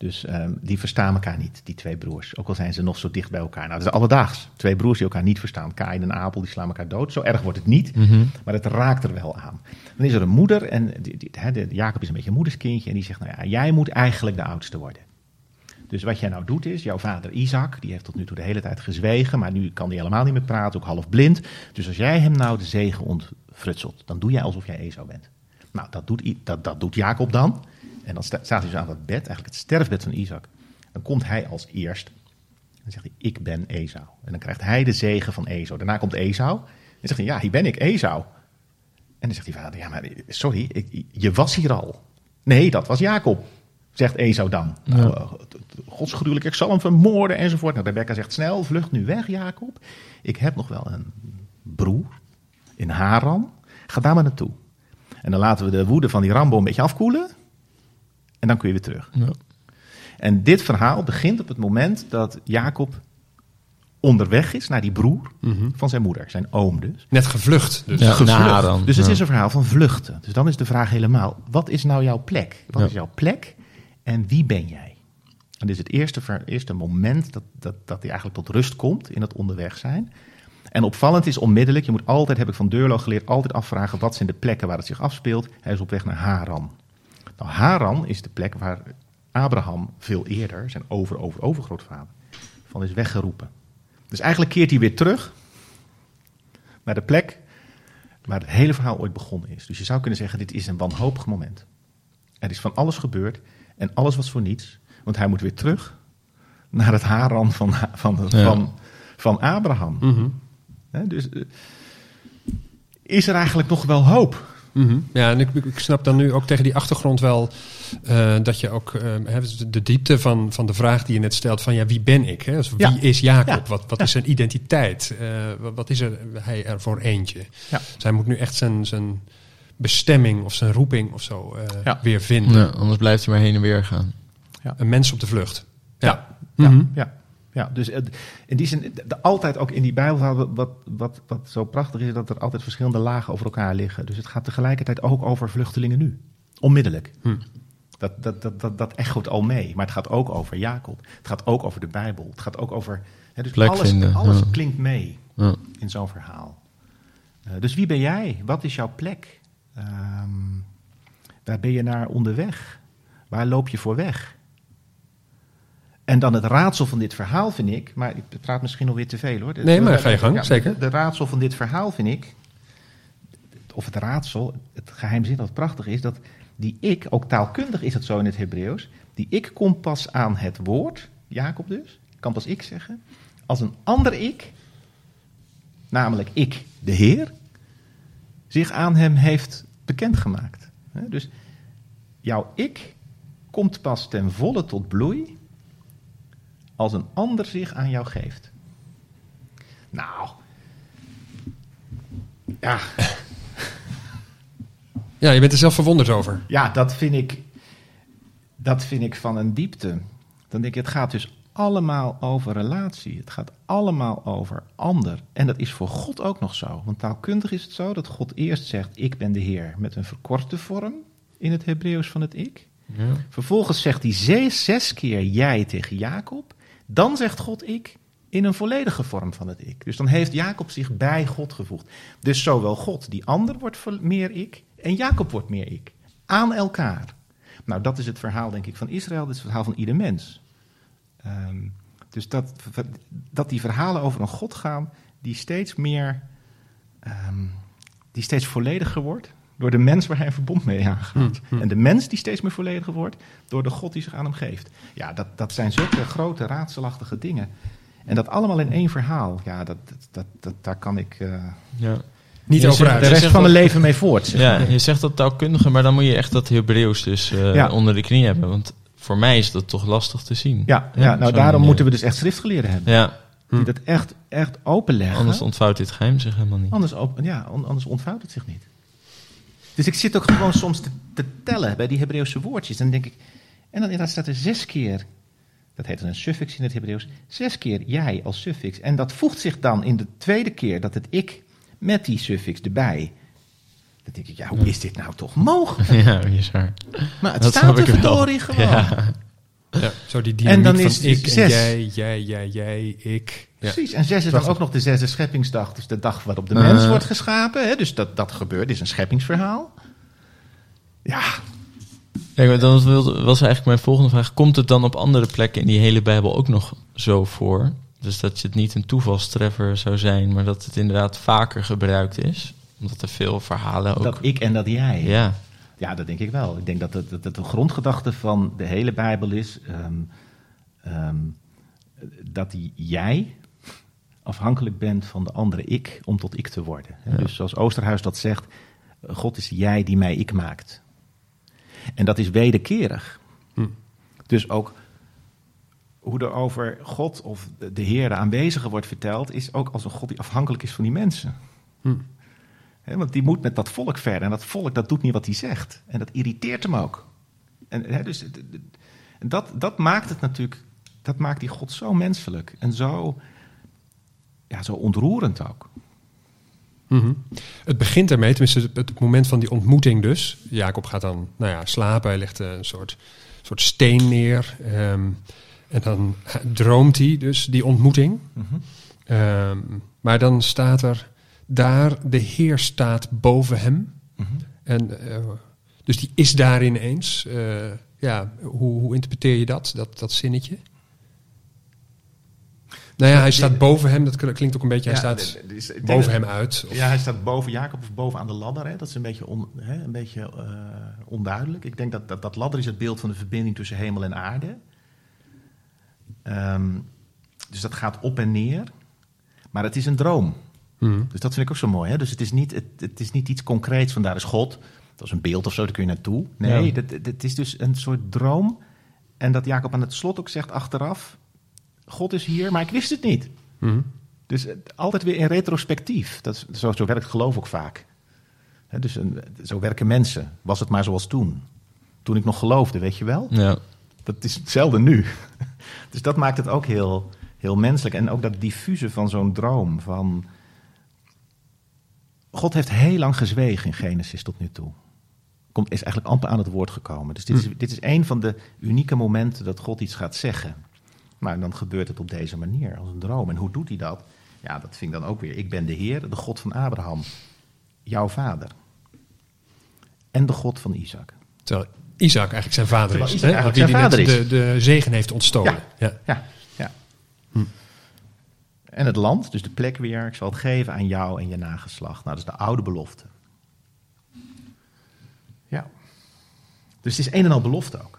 Dus ehm, die verstaan elkaar niet, die twee broers. Ook al zijn ze nog zo dicht bij elkaar. Nou, dat is alledaags. Twee broers die elkaar niet verstaan. Kain en Abel, die slaan elkaar dood. Zo erg wordt het niet, Mhm. maar het raakt er wel aan. Dan is er een moeder en die, die, Jacob is een beetje een moederskindje. En die zegt, nou ja, jij moet eigenlijk de oudste worden. Dus wat jij nou doet is, jouw vader Isaac, die heeft tot nu toe de hele tijd gezwegen, maar nu kan hij helemaal niet meer praten, ook half blind. Dus als jij hem nou de zegen ontfrutselt, dan doe jij alsof jij Esau bent. Nou, dat doet, dat, dat doet Jacob dan. En dan sta- staat hij dus aan dat bed, eigenlijk het sterfbed van Isaac. Dan komt hij als eerst. Dan zegt hij, ik ben Esau. En dan krijgt hij de zegen van Esau. Daarna komt Esau. En zegt hij, ja, hier ben ik, Esau. En dan zegt die vader, ja, maar sorry, ik, je was hier al. Nee, dat was Jacob, zegt Esau dan. Ja. Nou, godsgruwelijk, ik zal hem vermoorden enzovoort. Nou, Rebecca zegt snel, vlucht nu weg Jacob. Ik heb nog wel een broer in Haran. Ga daar maar naartoe. En dan laten we de woede van die Rambo een beetje afkoelen. En dan kun je weer terug. Ja. En dit verhaal begint op het moment dat Jacob onderweg is naar die broer van zijn moeder, zijn oom dus. Net gevlucht. Dus. Ja. Gevlucht. naar Haran. Dus het Ja. is een verhaal van vluchten. Dus dan is de vraag helemaal, wat is nou jouw plek? Wat Ja. is jouw plek en wie ben jij? En dit is het eerste, eerste moment dat, dat, dat hij eigenlijk tot rust komt in het onderweg zijn. En opvallend is onmiddellijk, je moet altijd, heb ik van Deurlo geleerd, altijd afvragen wat zijn de plekken waar het zich afspeelt. Hij is op weg naar Haran. Nou, Haran is de plek waar Abraham veel eerder, zijn over, over, overgrootvader, van is weggeroepen. Dus eigenlijk keert hij weer terug naar de plek waar het hele verhaal ooit begonnen is. Dus je zou kunnen zeggen, dit is een wanhopig moment. Er is van alles gebeurd en alles was voor niets. Want hij moet weer terug naar het Haran van, van, Ja. van, van Abraham. Mhm. Dus eh, is er eigenlijk nog wel hoop? Mhm. Ja, en ik, ik snap dan nu ook tegen die achtergrond wel eh, dat je ook eh, hè, de- diepte van, van de vraag die je net stelt: van ja, wie ben ik? Hè? Dus wie Ja. is Jacob? Ja. Wat, wat Ja. is zijn identiteit? Eh, wat, is er, hij er voor eentje? Ja. Dus hij moet nu echt zijn, zijn bestemming of zijn roeping of zo eh, Ja. weer vinden. Ja, anders blijft hij maar heen en weer gaan. Een mens op de vlucht. Ja. Ja. Ja, Mhm. ja, ja. dus eh, in die zin, altijd ook in die Bijbelverhaal, wat, wat, wat zo prachtig is, dat er altijd verschillende lagen over elkaar liggen. Dus het gaat tegelijkertijd ook over vluchtelingen nu. Onmiddellijk. Hm. Dat, dat, dat, dat, dat echoot al mee. Maar het gaat ook over Jacob. Het gaat ook over de Bijbel. Het gaat ook over. Hè, dus Plek alles, vinden, alles ja. klinkt mee Ja. in zo'n verhaal. Eh, dus wie ben jij? Wat is jouw plek? Ehm, waar ben je naar onderweg? Waar loop je voor weg? En dan het raadsel van dit verhaal vind ik, maar ik praat misschien alweer te veel hoor. Nee, maar ga je gang, Ja, zeker. De, raadsel van dit verhaal vind ik, of het raadsel, het geheimzin dat prachtig is, dat die ik, ook taalkundig is het zo in het Hebreeuws, die ik komt pas aan het woord, Jacob dus, kan pas ik zeggen, als een ander ik, namelijk ik, de Heer, zich aan hem heeft bekendgemaakt. Dus jouw ik komt pas ten volle tot bloei als een ander zich aan jou geeft. Nou, ja, Ja, je bent er zelf verwonderd over. ja dat, vind ik, dat vind ik van een diepte. Dan denk ik, het gaat dus allemaal over relatie. Het gaat allemaal over ander. En dat is voor God ook nog zo. Want taalkundig is het zo dat God eerst zegt, ik ben de Heer, met een verkorte vorm in het Hebreeuws van het ik. Ja. Vervolgens zegt hij zes, zes keer jij tegen Jacob. Dan zegt God ik in een volledige vorm van het ik. Dus dan heeft Jacob zich bij God gevoegd. Dus zowel God, die ander, wordt meer ik. En Jacob wordt meer ik. Aan elkaar. Nou, dat is het verhaal, denk ik, van Israël. Dat is het verhaal van ieder mens. Ehm, dus dat, dat die verhalen over een God gaan die steeds meer, ehm, die steeds vollediger wordt door de mens waar hij een verbond mee aangaat. En de mens die steeds meer vollediger wordt door de God die zich aan hem geeft. Ja, dat, dat zijn zulke grote raadselachtige dingen. En dat allemaal in één verhaal. Ja, dat, dat, dat, daar kan ik eh, Ja. Niet Je over zegt- uit. de rest van mijn leven mee voort. zeg. ja, je zegt dat taalkundige, maar dan moet je echt dat Hebreeuws dus eh, Ja. onder de knie hebben. Want voor mij is dat toch lastig te zien. Ja, ja, Ja, nou daarom manier. moeten we dus echt schriftgeleerden hebben. Ja, Die dat echt, echt openleggen. anders ontvouwt dit geheim zich helemaal niet. Anders, op, ja, anders ontvouwt het zich niet. Dus ik zit ook gewoon soms te, te tellen bij die Hebreeuwse woordjes. En dan denk ik, en dan inderdaad staat er zes keer, dat heet dan een suffix in het Hebreeuws, zes keer jij als suffix. En dat voegt zich dan in de tweede keer dat het ik met die suffix erbij. Dan denk ik, ja, hoe is dit nou toch mogelijk? Ja, bizar. Maar het Dat staat er verdorie gewoon. Ja. Ja, zo die En dynamiek dan van is ik en zes. jij, jij, jij, jij, ik. Precies, en zes is dan ook nog de zesde scheppingsdag. Dus de dag waarop de Eh. mens wordt geschapen. Hè? Dus dat, dat gebeurt, is een scheppingsverhaal. Ja, Kijk, dan was eigenlijk mijn volgende vraag. Komt het dan op andere plekken in die hele Bijbel ook nog zo voor? Dus dat het niet een toevalstreffer zou zijn, maar dat het inderdaad vaker gebruikt is? Omdat er veel verhalen ook... dat ik en dat jij. Ja, Ja, dat denk ik wel. Ik denk dat het, dat het de grondgedachte van de hele Bijbel is ehm, ehm, dat die jij afhankelijk bent van de andere ik om tot ik te worden. Ja. Dus zoals Oosterhuis dat zegt, God is jij die mij ik maakt. En dat is wederkerig. Hm. Dus ook hoe er over God of de- Heer, de aanwezige, wordt verteld, is ook als een God die afhankelijk is van die mensen. Hm. Want die moet met dat volk verder. En dat volk dat doet niet wat hij zegt. En dat irriteert hem ook. En dus, dat, dat maakt het natuurlijk, dat maakt die God zo menselijk. En zo, ja, zo ontroerend ook. Mhm. Het begint ermee, tenminste het, het moment van die ontmoeting dus. Jacob gaat dan nou ja, slapen, hij legt een soort, soort steen neer. ehm, en dan droomt hij dus die ontmoeting. Ehm, maar dan staat er daar, de Heer staat boven hem. En, eh, dus die is daar ineens. Eh, ja, hoe, hoe interpreteer je dat, dat, dat zinnetje? Nou ja, hij staat boven hem, dat klinkt ook een beetje, hij Ja, staat dus boven hem uit. Of- Ja, hij staat boven Jacob of boven aan de ladder. Hè? Dat is een beetje, on, hè, een beetje eh, onduidelijk. Ik denk dat, dat dat ladder is het beeld van de verbinding tussen hemel en aarde. Ehm, dus dat gaat op en neer. Maar het is een droom. Mhm. Dus dat vind ik ook zo mooi. Hè? Dus het is, niet, het, het is niet iets concreets van daar is God. Dat is een beeld of zo, daar kun je naartoe. Nee, Ja. dat is dus een soort droom. En dat Jacob aan het slot ook zegt achteraf... God is hier, maar ik wist het niet. Mhm. Dus altijd weer in retrospectief. Dat is, zo, zo werkt geloof ook vaak. Hè, dus een, zo werken mensen. Was het maar zoals toen. Toen ik nog geloofde, weet je wel? Ja. Dat is hetzelfde nu. Dus dat maakt het ook heel, heel menselijk. En ook dat diffuse van zo'n droom. Van... God heeft heel lang gezwegen in Genesis tot nu toe. Komt, is eigenlijk amper aan het woord gekomen. Dus dit is, dit is een van de unieke momenten dat God iets gaat zeggen. Maar dan gebeurt het op deze manier, als een droom. En hoe doet hij dat? Ja, dat vind ik dan ook weer. Ik ben de Heer, de God van Abraham, jouw vader. En de God van Isaac. Terwijl Isaac eigenlijk zijn vader Terwijl is. Isaac hè? eigenlijk zijn vader De, de zegen heeft ontstolen. Ja. Ja. Ja, ja. En het land, dus de plek weer, ik zal het geven aan jou en je nageslacht. Nou, dat is de oude belofte. Ja. Dus het is een en al belofte ook.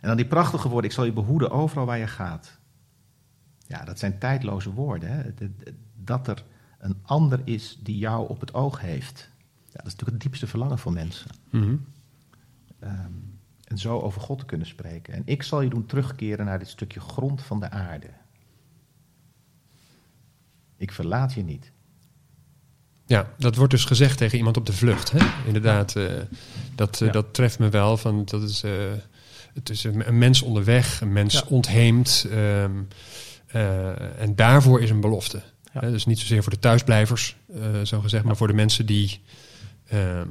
En dan die prachtige woorden, ik zal je behoeden overal waar je gaat. Ja, dat zijn tijdloze woorden. Hè? Dat er een ander is die jou op het oog heeft. Ja, dat is natuurlijk het diepste verlangen van mensen. Mhm. Ehm, en zo over God te kunnen spreken. En ik zal je doen terugkeren naar dit stukje grond van de aarde. Ik verlaat je niet. Ja, dat wordt dus gezegd tegen iemand op de vlucht. Hè? Inderdaad, eh, dat, eh, Ja. dat treft me wel. Van, dat is, eh, het is een, een mens onderweg, een mens Ja. ontheemd. ehm, eh, en daarvoor is een belofte. Ja. Dus niet zozeer voor de thuisblijvers, eh, zo gezegd, maar voor de mensen die ehm,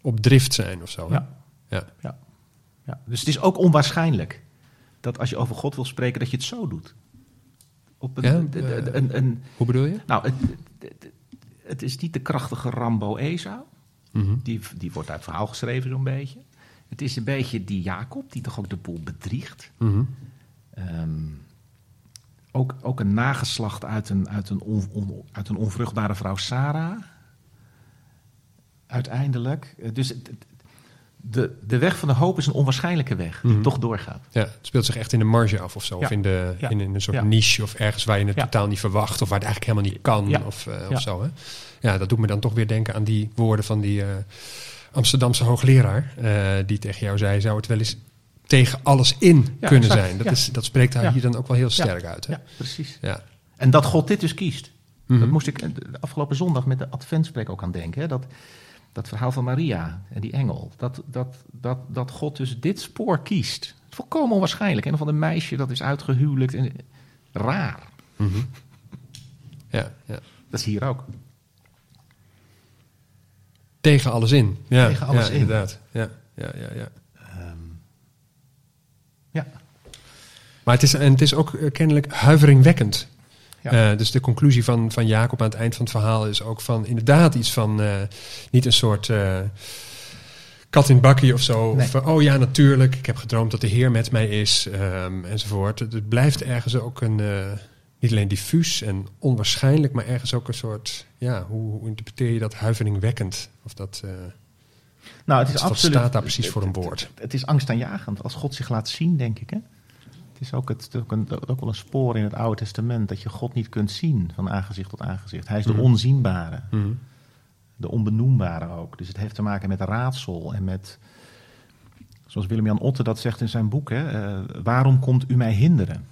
op drift zijn of zo. Ja. Ja. Ja. ja. Dus het is ook onwaarschijnlijk dat als je over God wil spreken, dat je het zo doet. Op een, Ja, de- eh, een, een, Hoe bedoel je? nou, het, het, het is niet de krachtige Rambo Esau. Mhm. Die, die wordt uit verhaal geschreven zo'n beetje. Het is een beetje die Jacob, die toch ook de boel bedriegt. Mhm. Ehm, ook, ook een nageslacht uit een, uit, een on, on- uit een onvruchtbare vrouw Sarah. Uiteindelijk. Eh, Dus de, de weg van de hoop is een onwaarschijnlijke weg, die Mhm. toch doorgaat. Ja, het speelt zich echt in de marge af of zo. Ja. Of in, de, Ja. in, in een soort Ja. niche of ergens waar je het totaal niet verwacht. Of waar het eigenlijk helemaal niet kan of, eh, of zo. Hè? Ja, dat doet me dan toch weer denken aan die woorden van die eh, Amsterdamse hoogleraar. eh, die tegen jou zei, zou het wel eens tegen alles in Ja, kunnen exact. zijn. Dat, Ja. is, dat spreekt Ja. hier dan ook wel heel sterk uit. Hè? Ja, precies. Ja. En dat God dit dus kiest. Mhm. Dat moest ik eh, de afgelopen zondag met de Adventspreek ook aan denken. Hè? Dat, dat verhaal van Maria en die engel. Dat, dat, dat, dat God dus dit spoor kiest. Volkomen onwaarschijnlijk. En van een meisje dat is uitgehuwelijkt. En, raar. Mhm. ja, ja. Dat is hier ook. Tegen alles in. Ja, Tegen alles ja, in. inderdaad. Ja, ja, ja, ja. Ehm, ja. Maar het is, en het is ook eh, kennelijk huiveringwekkend. Ja. Eh, dus de conclusie van, van Jacob aan het eind van het verhaal is ook van inderdaad iets van eh, niet een soort eh, kat in bakkie of zo. Nee. Of oh ja, natuurlijk, ik heb gedroomd dat de Heer met mij is, ehm, enzovoort. Het, het blijft ergens ook een, eh, niet alleen diffuus en onwaarschijnlijk, maar ergens ook een soort, ja, hoe, hoe interpreteer je dat huiveringwekkend? Of dat, eh, Nou, het is absoluut. staat daar precies voor een woord? Het, het is angstaanjagend als God zich laat zien, denk ik. Hè? Het is ook, het, ook, een, ook wel een spoor in het Oude Testament dat je God niet kunt zien van aangezicht tot aangezicht. Hij is de Mhm. onzienbare, Mhm. de onbenoembare ook. Dus het heeft te maken met raadsel en met Zoals Willem-Jan Otte dat zegt in zijn boek. Hè, eh, waarom komt u mij hinderen?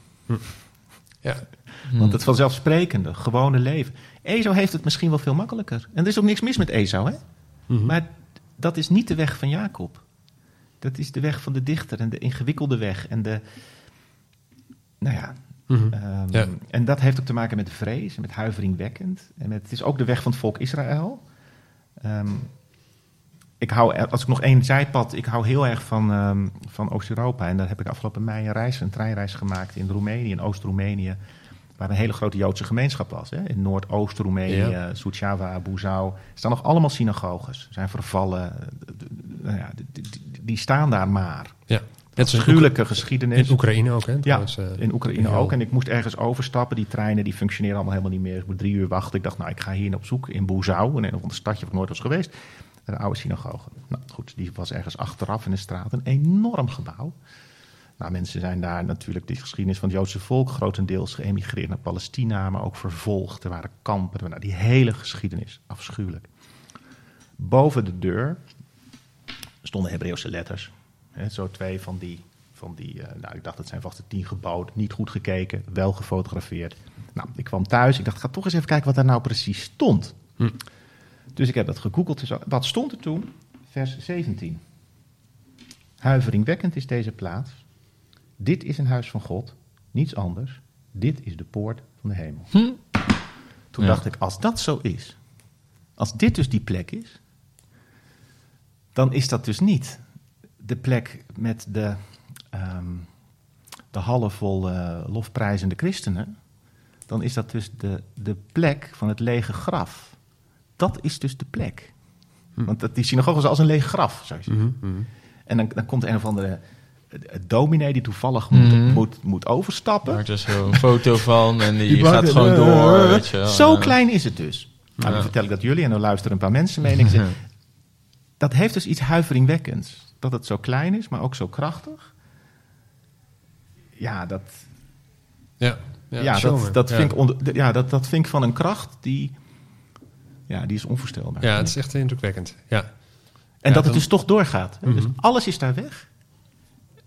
Ja. Want het vanzelfsprekende, gewone leven. Ezo heeft het misschien wel veel makkelijker. En er is ook niks mis met Ezo, hè? Mhm. Maar dat is niet de weg van Jacob. Dat is de weg van de dichter en de ingewikkelde weg. En de. Nou ja. Mhm. ehm, Ja. En dat heeft ook te maken met de vrees en met huiveringwekkend. En met, het is ook de weg van het volk Israël. Ehm, ik hou, als ik nog één zijpad, ik hou heel erg van, ehm, van Oost-Europa. En daar heb ik afgelopen mei een reis, een treinreis gemaakt in Roemenië, in Oost-Roemenië. Waar een hele grote Joodse gemeenschap was. Hè? In Noordoost-Roemenië, Ja. Suceava, Buzau. Er staan nog allemaal synagoges. Zijn vervallen. Nou ja, die, staan daar maar. ja. Net zoals Gruwelijke in geschiedenis. Oekraïne ook, hè? Ja, trouwens, eh, in Oekraïne ook. En ik moest ergens overstappen. Die treinen die functioneren allemaal helemaal niet meer. Ik moet drie uur wachten. Ik dacht, nou, ik ga hier op zoek in Buzau. Een of ander stadje ik nooit was geweest. Een oude synagoge. Nou goed, die was ergens achteraf in de straat. Een enorm gebouw. Nou, mensen zijn daar natuurlijk die geschiedenis van het Joodse volk grotendeels geëmigreerd naar Palestina, maar ook vervolgd. Er waren kampen. Nou, die hele geschiedenis, afschuwelijk. Boven de deur stonden Hebreeuwse letters. Hè, zo twee van die, van die eh, nou, ik dacht dat zijn vast de tien geboden. Niet goed gekeken, wel gefotografeerd. Nou, ik kwam thuis. Ik dacht, ga toch eens even kijken wat daar nou precies stond. Hm. Dus ik heb dat gegoogeld. Dus wat stond er toen? Vers 17. Huiveringwekkend is deze plaats. Dit is een huis van God, niets anders. Dit is de poort van de hemel. Hm. Toen Ja. dacht ik, als dat zo is, als dit dus die plek is, dan is dat dus niet de plek met de, ehm, de hallen vol eh, lofprijzende christenen. Dan is dat dus de, de plek van het lege graf. Dat is dus de plek. Want dat, die synagoge is als een leeg graf, zou je zeggen. Mhm, mhm. En dan, dan komt een of andere dominee die toevallig moet, Mhm. moet, moet overstappen. Maakt er zo een foto van en die, Die gaat gewoon door. Weet je wel. Zo Ja. klein is het dus. Nou, dan vertel ik dat jullie en dan luisteren een paar mensen mee. En ik zeg, dat heeft dus iets huiveringwekkends. Dat het zo klein is, maar ook zo krachtig. Ja, dat, Ja, ja, ja, dat, dat. Vind ik onder, ja, dat, dat vind ik van een kracht die, ja, die is onvoorstelbaar. Ja, het is echt indrukwekkend. Ja. En Ja, dat het dus toch doorgaat. Dus Mhm. alles is daar weg.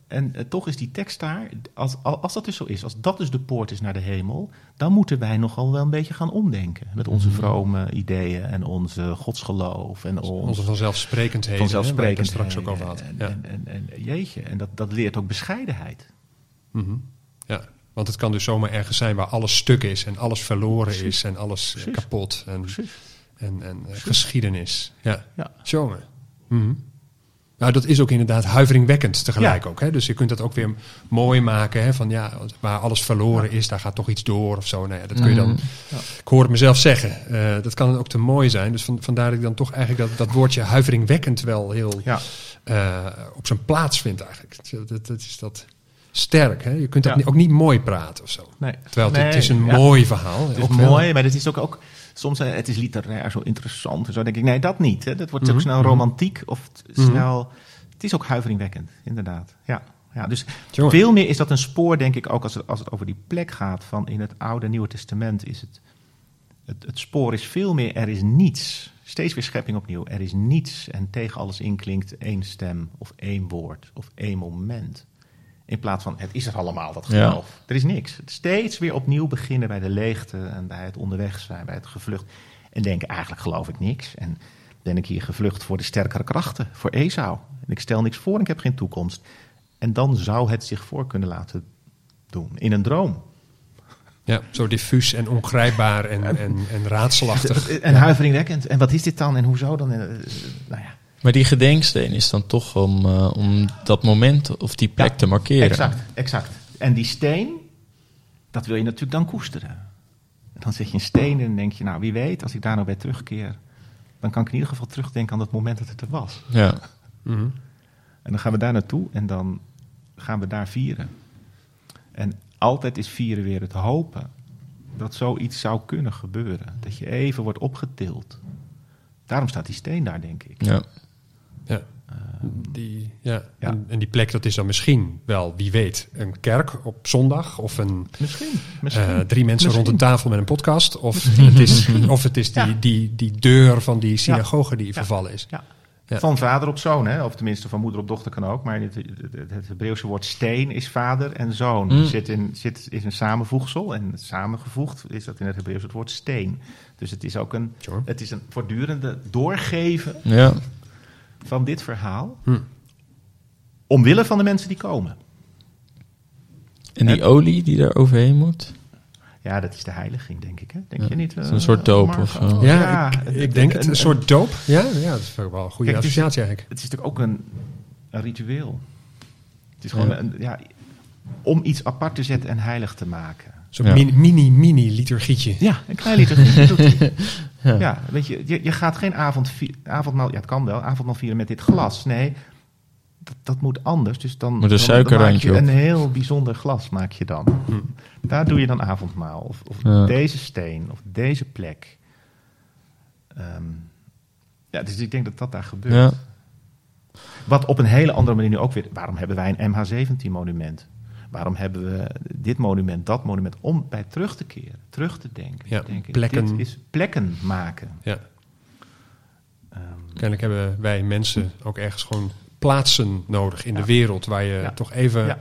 En eh, toch is die tekst daar, als, al- als dat dus zo is, als dat dus de poort is naar de hemel, dan moeten wij nogal wel een beetje gaan omdenken. Met onze Mhm. vrome ideeën en onze godsgeloof en ons Onze vanzelfsprekendheden. hè, waar straks ook over had. En, Ja. en, en, en jeetje, en dat, dat leert ook bescheidenheid. Mhm. ja, want het kan dus zomaar ergens zijn waar alles stuk is en alles verloren Precies. is en alles eh, Precies. kapot en, Precies. En, en eh, geschiedenis. Ja, Ja. jongen. Mhm. Nou, dat is ook inderdaad huiveringwekkend tegelijk Ja. ook. Hè? Dus je kunt dat ook weer mooi maken. Hè? Van ja, waar alles verloren is, daar gaat toch iets door of zo. Nou ja, dat kun je dan. Mhm. Ik hoor het mezelf zeggen. Eh, dat kan ook te mooi zijn. Dus van, vandaar dat ik dan toch eigenlijk dat, dat woordje huiveringwekkend wel heel Ja. eh, op zijn plaats vind eigenlijk. Dat, dat, is dat sterk. Hè? Je kunt dat Ja. ook niet mooi praten of zo. Nee. Terwijl het, is een ja. mooi verhaal. Het is ook wel. mooi, maar het is ook, ook soms eh, het is literair zo interessant. En zo denk ik, nee, dat niet. Hè. Dat wordt ook Mhm, snel mhm. romantiek of Mhm. snel. Het is ook huiveringwekkend, inderdaad. Ja, ja dus veel meer is dat een spoor, denk ik, ook als het, als het over die plek gaat van in het Oude en Nieuwe Testament. Is het, het, het spoor is veel meer, er is niets. Steeds weer schepping opnieuw. Er is niets en tegen alles inklinkt één stem of één woord of één moment. In plaats van het is er allemaal, dat Ja. geloof. Er is niks. Steeds weer opnieuw beginnen bij de leegte en bij het onderweg zijn, bij het gevlucht. En denken, eigenlijk geloof ik niks. En ben ik hier gevlucht voor de sterkere krachten, voor Esau. En ik stel niks voor en ik heb geen toekomst. En dan zou het zich voor kunnen laten doen, in een droom. Ja, zo diffuus en ongrijpbaar en, en, en raadselachtig. En huiveringwekkend. En wat is dit dan en hoezo dan? Eh, Nou ja, Maar die gedenksteen is dan toch om, eh, om dat moment of die plek Ja, te markeren. Exact, exact. En die steen, dat wil je natuurlijk dan koesteren. En dan zet je een steen en denk je, nou wie weet, als ik daar nou bij terugkeer, dan kan ik in ieder geval terugdenken aan dat moment dat het er was. Ja. Mhm. En dan gaan we daar naartoe en dan gaan we daar vieren. En altijd is vieren weer het hopen dat zoiets zou kunnen gebeuren. Dat je even wordt opgetild. Daarom staat die steen daar, denk ik. Ja. Die, ja. ja. En, en die plek, dat is dan misschien wel, wie weet, een kerk op zondag of een Misschien. misschien. Eh, drie mensen Misschien. rond een tafel met een podcast. Of het is, of het is die, Ja. die, die deur van die synagoge die vervallen is. Van vader op zoon, hè? of tenminste van moeder op dochter kan ook. Maar het, het, het Hebreeuwse woord steen is vader en zoon. Mm. Zit, in, zit is een samenvoegsel en samengevoegd is dat in het Hebreeuws het woord steen. Dus het is ook een, Sure. het is een voortdurende doorgeven Ja. Van dit verhaal. Hm. Omwille van de mensen die komen. En die olie die er overheen moet? Ja, dat is de heiliging, denk ik. Hè? Denk Ja, je niet? is een eh, soort doop of zo. Ja, ik, ik denk het. Een en- soort doop. Ja, ja dat is wel een goede Kijk, het is- associatie eigenlijk. Het is natuurlijk ook een, een ritueel. Het is gewoon Ja. een, ja, om iets apart te zetten en heilig te maken. Zo'n Ja. mini, mini, mini liturgietje. Ja, een klein liturgie doet hij. Ja. Ja, weet je, je, je gaat geen avond avondmaal, ja het kan wel, avondmaal vieren met dit glas. Nee, dat, dat moet anders. Dus dan, Moet een dan- suikerrandje dan maak je op. een heel bijzonder glas maak je dan. Daar doe je dan avondmaal. Of, of Ja. deze steen, of deze plek. Ehm, ja, dus ik denk dat dat daar gebeurt. Ja. Wat op een hele andere manier nu ook weer... Waarom hebben wij een MH17-monument? Waarom hebben we dit monument, dat monument? Om bij terug te keren, terug te denken. Ja, te denken plekken. Dit is plekken maken. Ja. Ehm, Kennelijk hebben wij mensen ook ergens gewoon plaatsen nodig in Ja. de wereld waar je Ja. toch even Ja.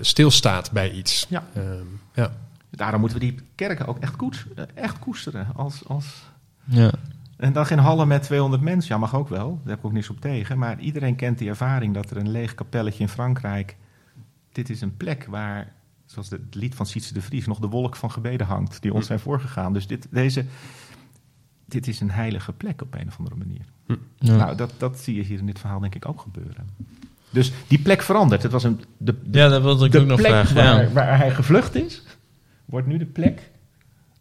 stilstaat bij iets. Ja. Ehm, ja. daarom moeten we die kerken ook echt, koets, eh, echt koesteren. Als, als... Ja. En dan geen hallen met 200 mensen. Ja, mag ook wel. Daar heb ik ook niks op tegen. Maar iedereen kent die ervaring dat er een leeg kapelletje in Frankrijk... Dit is een plek waar, zoals het lied van Sietse de Vries... nog de wolk van gebeden hangt die ons zijn voorgegaan. Dus dit, deze, dit is een heilige plek op een of andere manier. Ja. Nou, dat, dat zie je hier in dit verhaal denk ik ook gebeuren. Dus die plek verandert. Het was een, de, de, ja, dat wilde ik ook nog plek vragen. waar, Ja. waar hij gevlucht is, wordt nu de plek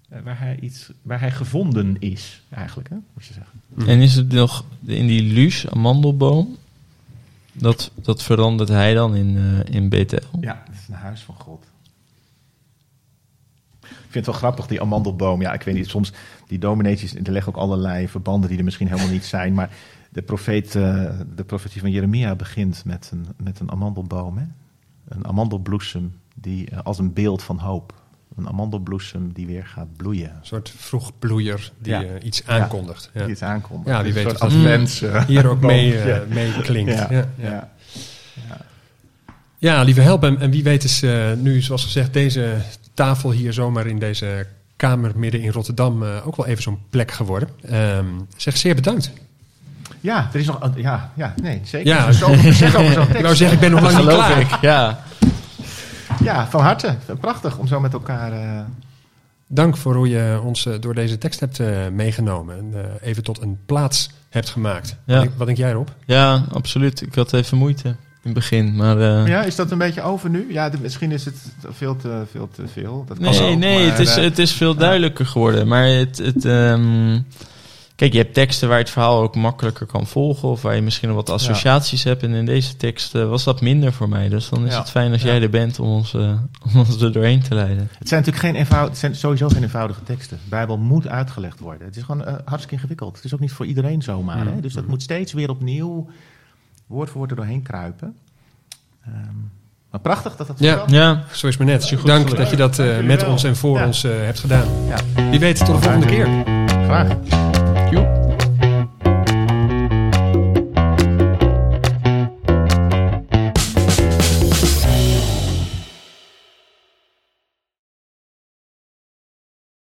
eh, waar hij, iets, waar hij gevonden is, eigenlijk, hè, moet je zeggen. En is het nog in die luus, amandelboom? Dat, dat verandert hij dan in, eh, in? Ja, het is een huis van God. Ik vind het wel grappig, die amandelboom. Ja, ik weet niet, soms die domineetjes, er leggen ook allerlei verbanden die er misschien helemaal niet zijn. Maar de, profeet, eh, de profetie van Jeremia begint met een, met een amandelboom. Hè? Een amandelbloesem die, eh, als een beeld van hoop. Een amandelbloesem die weer gaat bloeien. Een soort vroegbloeier die Ja. eh, iets aankondigt. Ja. Die iets aankomt. Ja, wie weet advents, eh, Hier ook mee, eh, mee klinkt. Ja. Ja, Ja, ja. Ja, lieve help. En, en wie weet is eh, nu, zoals gezegd, deze tafel hier zomaar in deze kamer midden in Rotterdam eh, ook wel even zo'n plek geworden. Ehm, zeg zeer bedankt. Ja, er is nog. Ja, ja nee, zeker. Ja. Te zeggen over zo'n Ik tekst. wou zeggen, ik ben nog lang niet Geloof klaar. ik, ja. Ja, van harte. Prachtig om zo met elkaar. eh, Dank voor hoe je ons eh, door deze tekst hebt eh, meegenomen. En eh, even tot een plaats hebt gemaakt. Ja. Wat, denk, wat denk jij erop? Ja, absoluut. Ik had even moeite in het begin, maar... eh, Ja, is dat een beetje over nu? Ja, de- misschien is het veel te veel. Te veel. Dat kan Nee, ook, nee maar, het, is, het is veel duidelijker geworden. Maar het, het, ehm, kijk, je hebt teksten waar je het verhaal ook makkelijker kan volgen. Of waar je misschien nog wat associaties hebt. En in deze tekst eh, was dat minder voor mij. Dus dan is Ja. het fijn als Ja. jij er bent om ons, eh, om ons er doorheen te leiden. het zijn natuurlijk geen eenvoud, het zijn sowieso geen eenvoudige teksten. De Bijbel moet uitgelegd worden. Het is gewoon eh, hartstikke ingewikkeld. Het is ook niet voor iedereen zomaar. Hè? Dus dat moet steeds weer opnieuw woord voor woord er doorheen kruipen. Ehm, maar prachtig dat dat Ja. kan. Ja, Zo is maar net. goed Dank gelukt. dat je dat eh, met ons en voor Ja. ons eh, hebt gedaan. Ja, Wie weet tot de volgende keer. graag. Thank you.